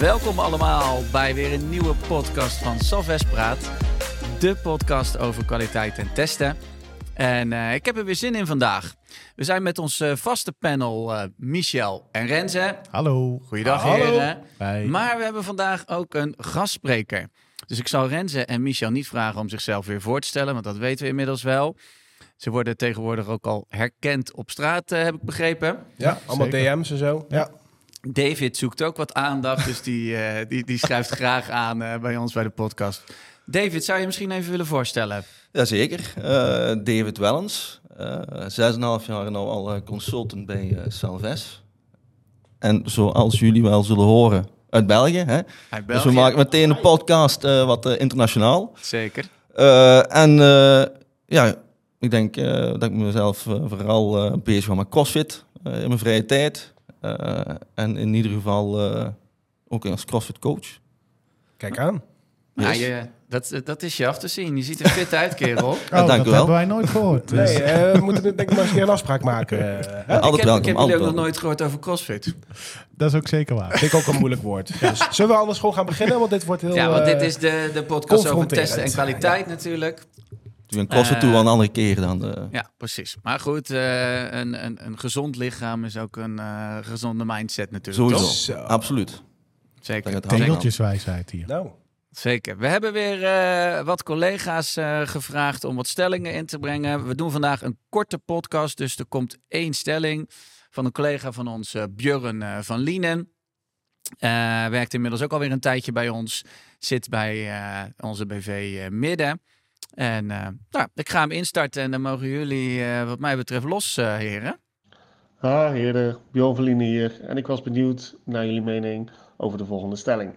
Welkom allemaal bij weer een nieuwe podcast van Salves Praat. De podcast over kwaliteit en testen. En uh, ik heb er weer zin in vandaag. We zijn met ons uh, vaste panel uh, Michel en Renze. Hallo. Goeiedag Hallo. heren. Maar we hebben vandaag ook een gastspreker. Dus ik zal Renze en Michel niet vragen om zichzelf weer voor te stellen, want dat weten we inmiddels wel. Ze worden tegenwoordig ook al herkend op straat, heb ik begrepen. Ja, allemaal Zeker. DM's en zo. Ja. David zoekt ook wat aandacht, dus die, uh, die, die schrijft graag aan uh, bij ons bij de podcast. David, zou je misschien even willen voorstellen? Jazeker. Uh, David Wellens, zes en half jaar nu al consultant bij Salves. En zoals jullie wel zullen horen, uit België. Hè? Uit België. Dus we maken meteen een podcast wat internationaal. Zeker. en ja, ik denk dat ik mezelf vooral bezig ga met CrossFit in mijn vrije tijd. Uh, en in ieder geval uh, ook als CrossFit coach. Kijk aan. Yes. Ja, je, dat, dat is je af te zien. Je ziet er fit uit, kerel. Oh, ja, dank dat u wel. hebben wij nooit gehoord. Dus. Nee, uh, we moeten denk ik maar eens een afspraak maken. Ja, altijd ik heb, welkom, ik heb altijd jullie ook nog nooit gehoord over CrossFit. Dat is ook zeker waar. Vind ik ook een moeilijk woord. Dus, zullen we anders gewoon gaan beginnen? Want dit wordt heel Ja, want dit is de, de podcast over testen en kwaliteit ja. natuurlijk. Een uh, toe wel een andere keer dan. De... Ja, precies. Maar goed, uh, een, een, een, gezond lichaam is ook een uh, gezonde mindset natuurlijk. Sowieso, toch? absoluut. Zeker. Tegeltjeswijsheid hier. Nou. Zeker. We hebben weer uh, wat collega's uh, gevraagd om wat stellingen in te brengen. We doen vandaag een korte podcast, dus er komt één stelling van een collega van ons, uh, Björn van Lienen. werkt inmiddels ook alweer een tijdje bij ons. Zit bij onze BV Midden. En nou, ik ga hem instarten en dan mogen jullie wat mij betreft los, heren. Ha, heren. Björn van Lienen hier. En ik was benieuwd naar jullie mening over de volgende stelling.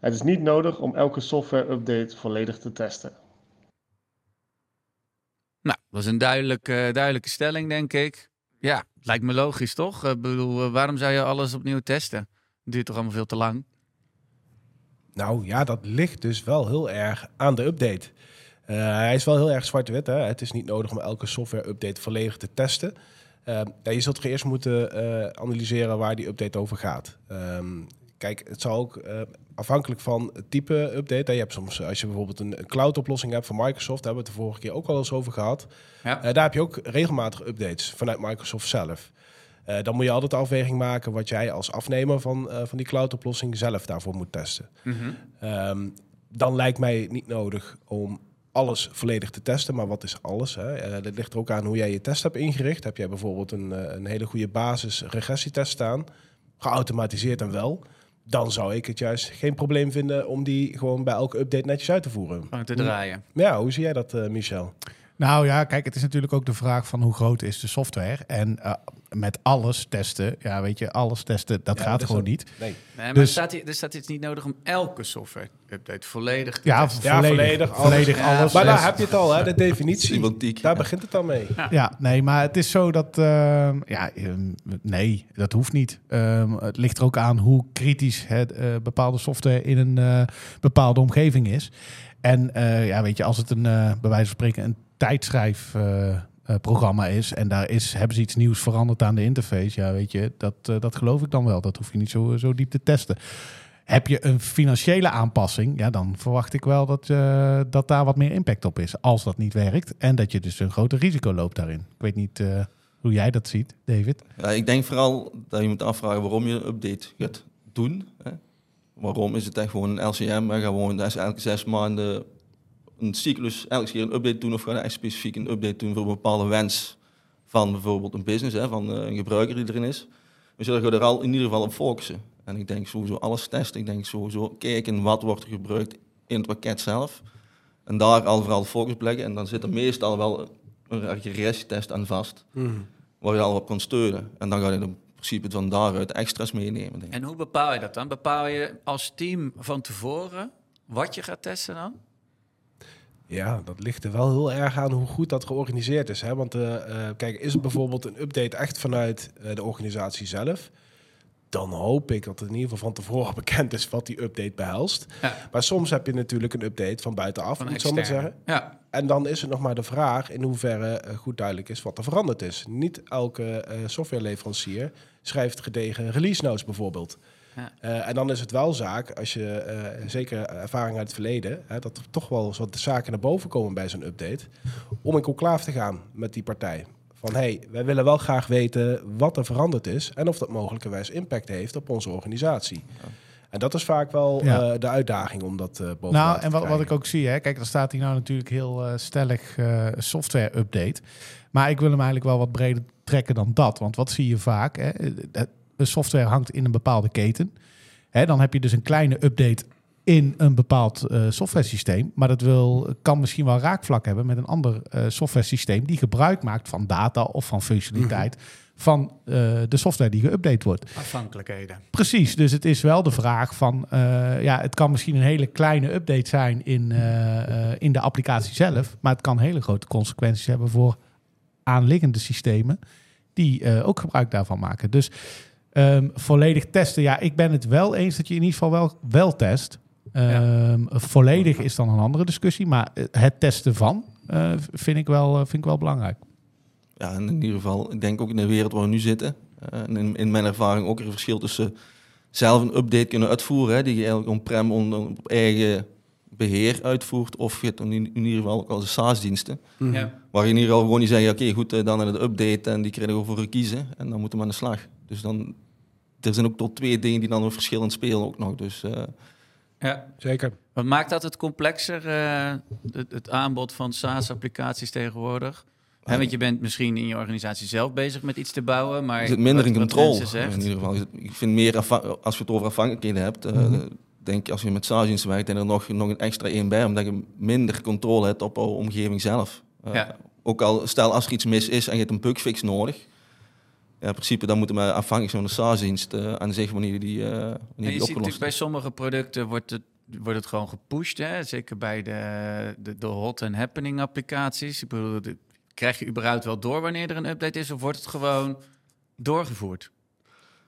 Het is niet nodig om elke software-update volledig te testen. Nou, dat is een duidelijke, duidelijke stelling, denk ik. Ja, lijkt me logisch, toch? Ik bedoel, waarom zou je alles opnieuw testen? Het duurt toch allemaal veel te lang? Nou ja, dat ligt dus wel heel erg aan de update. Uh, hij is wel heel erg zwart-wit. Het is niet nodig om elke software-update volledig te testen. Ja, je zult eerst moeten uh, analyseren waar die update over gaat. Um, Kijk, het zal ook uh, afhankelijk van het type update. Je hebt soms, als je bijvoorbeeld een, een cloud-oplossing hebt van Microsoft, daar hebben we het de vorige keer ook al eens over gehad. Ja. Uh, daar heb je ook regelmatig updates vanuit Microsoft zelf. Uh, dan moet je altijd de afweging maken wat jij als afnemer van, van die cloud-oplossing zelf daarvoor moet testen. Mm -hmm. um, dan lijkt mij niet nodig om alles volledig te testen. Maar wat is alles? Hè? Uh, dat ligt er ook aan hoe jij je test hebt ingericht. Heb jij bijvoorbeeld een, een hele goede basis regressietest staan, geautomatiseerd en wel dan zou ik het juist geen probleem vinden om die gewoon bij elke update netjes uit te voeren. Gewoon te draaien. Ja, hoe zie jij dat, uh, Michel? Nou ja, kijk, het is natuurlijk ook de vraag van hoe groot is de software. En uh, met alles testen, ja, weet je, alles testen, dat ja, gaat dat gewoon niet. Nee. nee maar Dus- er, staat hier, er staat iets niet nodig om elke software-update volledig te Ja, testen. Ja, volledig, volledig alles. volledig Ja, alles. Maar daar heb je het al, hè, de definitie. Semantiek. Daar begint het dan mee. Ja, nee, maar het is zo dat... ehm, ja, ehm, nee, dat hoeft niet. Ehm, het ligt er ook aan hoe kritisch het, eh, bepaalde software in een eh, bepaalde omgeving is. En eh, ja, weet je, als het een, eh, bij wijze van spreken een tijdschrijf... eh, eh, programma is en daar is, hebben ze iets nieuws veranderd aan de interface. Ja, weet je, dat, eh, dat geloof ik dan wel. Dat hoef je niet zo, zo diep te testen. Heb je een financiële aanpassing, ja, dan verwacht ik wel dat, eh, dat daar wat meer impact op is. Als dat niet werkt. En dat je dus een groter risico loopt daarin. Ik weet niet eh, hoe jij dat ziet, David. Ik denk vooral dat je moet afvragen waarom je een update gaat doen. Hè? Waarom is het echt gewoon een LCM? En gewoon elke zes maanden een cyclus, elke keer een update doen of gaan echt specifiek een update doen voor een bepaalde wens van bijvoorbeeld een business, hè, van uh, een gebruiker die erin is. We zullen er al in ieder geval op focussen. En ik denk sowieso alles testen. Ik denk sowieso kijken wat wordt er gebruikt in het pakket zelf. En daar al vooral focus leggen. En dan zit er meestal wel een regressietest aan vast. Mm. Waar je al op kan steunen. En dan ga je in principe van daaruit extra's meenemen. Denk ik. En hoe bepaal je dat dan? Bepaal je als team van tevoren wat je gaat testen dan? Ja, dat ligt er wel heel erg aan hoe goed dat georganiseerd is. Hè? Want uh, uh, kijk, is het bijvoorbeeld een update echt vanuit uh, de organisatie zelf? dan hoop ik dat het in ieder geval van tevoren bekend is wat die update behelst. Ja. Maar soms heb je natuurlijk een update van buitenaf, Van moet ik zo maar zeggen. Ja, En dan is het nog maar de vraag in hoeverre eh, goed duidelijk is wat er veranderd is. Niet elke eh, softwareleverancier schrijft gedegen release notes bijvoorbeeld. Ja. Eh, en dan is het wel zaak, als je eh, zeker ervaring uit het verleden, hè, dat er toch wel eens wat zaken naar boven komen bij zo'n update, om in conclave te gaan met die partij. Van hey, wij willen wel graag weten wat er veranderd is en of dat mogelijkerwijs impact heeft op onze organisatie. En dat is vaak wel Ja. eh, de uitdaging om dat eh boven Nou, en wat, wat ik ook zie, hè, kijk, dan staat hier nou natuurlijk heel stellig eh, software update. Maar ik wil hem eigenlijk wel wat breder trekken dan dat. Want wat zie je vaak? Hè? De software hangt in een bepaalde keten. Hè, dan heb je dus een kleine update in een bepaald eh software systeem. Maar dat wil, kan misschien wel raakvlak hebben met een ander eh software systeem die gebruik maakt van data of van functionaliteit van eh, de software die geüpdate wordt. afhankelijkheden. Precies, dus het is wel de vraag van, ja, het kan misschien een hele kleine update zijn in, in de applicatie zelf, maar het kan hele grote consequenties hebben voor aanliggende systemen die ook gebruik daarvan maken. Dus ehm, volledig testen, ja, ik ben het wel eens dat je in ieder geval wel, wel test. Ehm, Volledig is dan een andere discussie, maar eh, het testen van eh, vind, ik wel, eh, vind ik wel belangrijk. Ja, en in ieder geval, ik denk ook in de wereld waar we nu zitten, en in, in mijn ervaring ook een verschil tussen zelf een update kunnen uitvoeren, hè, die je eigenlijk on-prem on- op eigen beheer uitvoert, of je hebt dan in, in ieder geval ook als SaaS-diensten, Mhm. Ja. waar je in ieder geval gewoon niet zegt, oké, goed, dan in het update en die krijgen we voor kiezen en dan moeten we aan de slag. Dus dan, er zijn ook tot twee dingen die dan een verschillend spelen ook nog. Dus eh, ja. Zeker. Wat maakt dat het complexer, eh, het, het aanbod van SaaS-applicaties tegenwoordig? Hè, want je bent misschien in je organisatie zelf bezig met iets te bouwen, maar... je zit minder in controle. In ieder geval, ik vind meer, als je het over afhankelijkheden hebt, eh, Mhm. denk ik als je met SaaS-diensten werkt, en er nog, nog een extra één bij, omdat je minder controle hebt op jouw omgeving zelf. Eh, Ja. Ook al, stel als er iets mis is en je hebt een bugfix nodig, ja, in principe dan moeten we afhankelijk zijn van de SaaS-dienst eh, aan zich wanneer die, eh wanneer En die je ziet opgelost natuurlijk bij sommige producten wordt het, wordt het gewoon gepusht. Hè? Zeker bij de, de, de hot and happening applicaties. Ik bedoel, de- krijg je überhaupt wel door wanneer er een update is? Of wordt het gewoon doorgevoerd?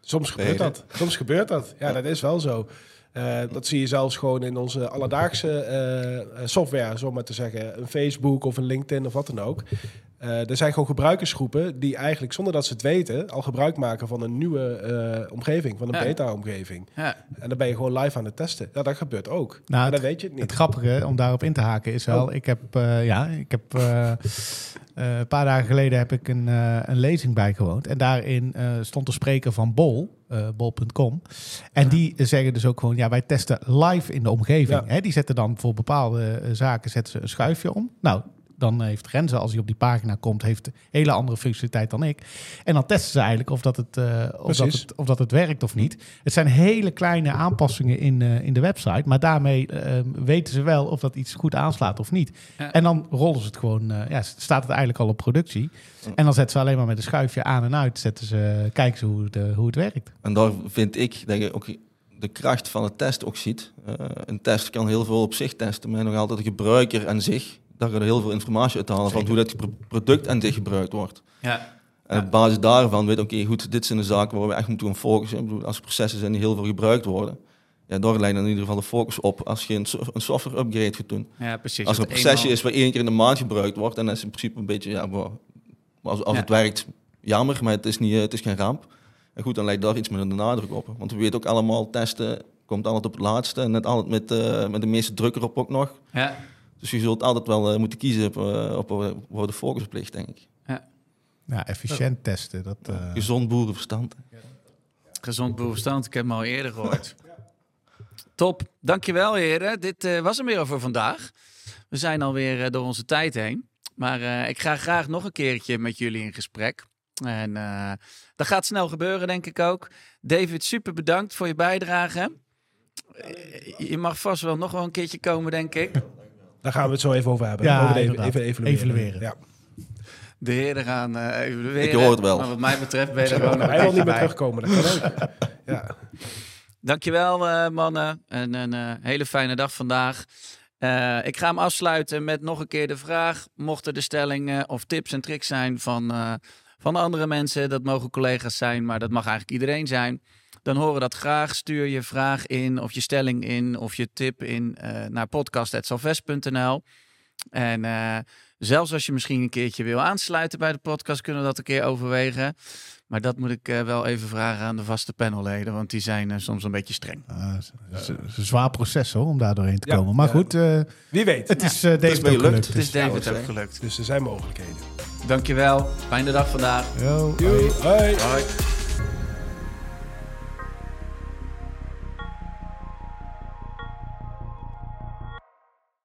Soms gebeurt dat. Soms gebeurt dat. Ja, dat is wel zo. Eh, dat zie je zelfs gewoon in onze alledaagse software, zo maar te zeggen. Een Facebook of een LinkedIn of wat dan ook. Eh, er zijn gewoon gebruikersgroepen die eigenlijk zonder dat ze het weten al gebruik maken van een nieuwe eh, omgeving, van een Ja. beta-omgeving. Ja, En dan ben je gewoon live aan het testen. Ja, dat gebeurt ook. Nou, maar dan het- weet je het niet. Het grappige om daarop in te haken is wel, Oh. ik heb, eh, ja, ik heb eh, eh, een paar dagen geleden heb ik een, eh, een lezing bijgewoond. En daarin eh, stond de spreker van Bol, eh, bol.com. En die zeggen dus ook gewoon, ja, wij testen live in de omgeving. Ja. Hè, die zetten dan voor bepaalde zaken zetten ze een schuifje om. Nou, dan heeft Renze, als hij op die pagina komt, heeft een hele andere functionaliteit dan ik. En dan testen ze eigenlijk of dat het, eh, of dat het, of dat het werkt of niet. Het zijn hele kleine aanpassingen in, eh, in de website. Maar daarmee eh, weten ze wel of dat iets goed aanslaat of niet. Ja. En dan rollen ze het gewoon, eh, ja, staat het eigenlijk al op productie. En dan zetten ze alleen maar met een schuifje aan en uit. Zetten ze, kijken ze hoe het, eh, hoe het werkt. En daar vind ik dat je ook de kracht van het test ook ziet. Eh, een test kan heel veel op zich testen, maar nog altijd de gebruiker aan zich, daar je heel veel informatie uit halen van hoe dat pro- product aan zich gebruikt wordt. ja, En op basis daarvan weet oké, goed, dit zijn de zaken waar we echt moeten gaan focussen. Ik bedoel, als er processen zijn die heel veel gebruikt worden, ja, daar lijkt dan in ieder geval de focus op als je een, so- een software upgrade gaat doen. ja, precies. Als er een procesje is waar één keer in de maand gebruikt wordt, en dat is in principe een beetje, ja, wow, als, als Ja. het werkt, jammer, maar het is, niet, eh, het is geen ramp. En goed, dan lijkt daar iets meer de nadruk op. Want we weten ook allemaal, testen komt altijd op het laatste. En net altijd met, eh, met de meeste druk erop ook nog. Ja, Dus je zult altijd wel eh, moeten kiezen op, eh, op eh, op ligt, denk ik. Ja, efficiënt testen. Dat, eh, Gezond boerenverstand. gezond boerenverstand. Ik heb hem al eerder gehoord. Top. Dankjewel heren. Dit eh, was hem weer voor vandaag. We zijn alweer door onze tijd heen. Maar eh, ik ga graag nog een keertje met jullie in gesprek. En eh, dat gaat snel gebeuren, denk ik ook. David, super bedankt voor je bijdrage. Je mag vast wel nog wel een keertje komen, denk ik. Daar gaan we het zo even over hebben. Ja, over de- inderdaad. even evalueren. Evalueren. Ja. De heren gaan eh evalueren. Ik hoor het wel. Maar wat mij betreft ben je er gewoon nog Hij een wil niet meer terugkomen. Dat kan ook. Ja. Dankjewel eh, mannen. En een eh, hele fijne dag vandaag. Eh, ik ga hem afsluiten met nog een keer de vraag. Mochten er stellingen of tips en tricks zijn van, eh, van andere mensen, dat mogen collega's zijn, maar dat mag eigenlijk iedereen zijn. Dan horen we dat graag. Stuur je vraag in of je stelling in of je tip in uh, naar podcast.salvest.nl. En uh, zelfs als je misschien een keertje wil aansluiten bij de podcast, kunnen we dat een keer overwegen. Maar dat moet ik uh, wel even vragen aan de vaste panelleden, want die zijn uh, soms een beetje streng. Uh, het is een zwaar proces hoor, om daar doorheen te ja, komen. Maar ja. goed, wie weet. Het is David gelukt. Het is David ook gelukt. Dus er zijn mogelijkheden. Dankjewel. Fijne dag vandaag. Yo, Yo, bye. bye. bye.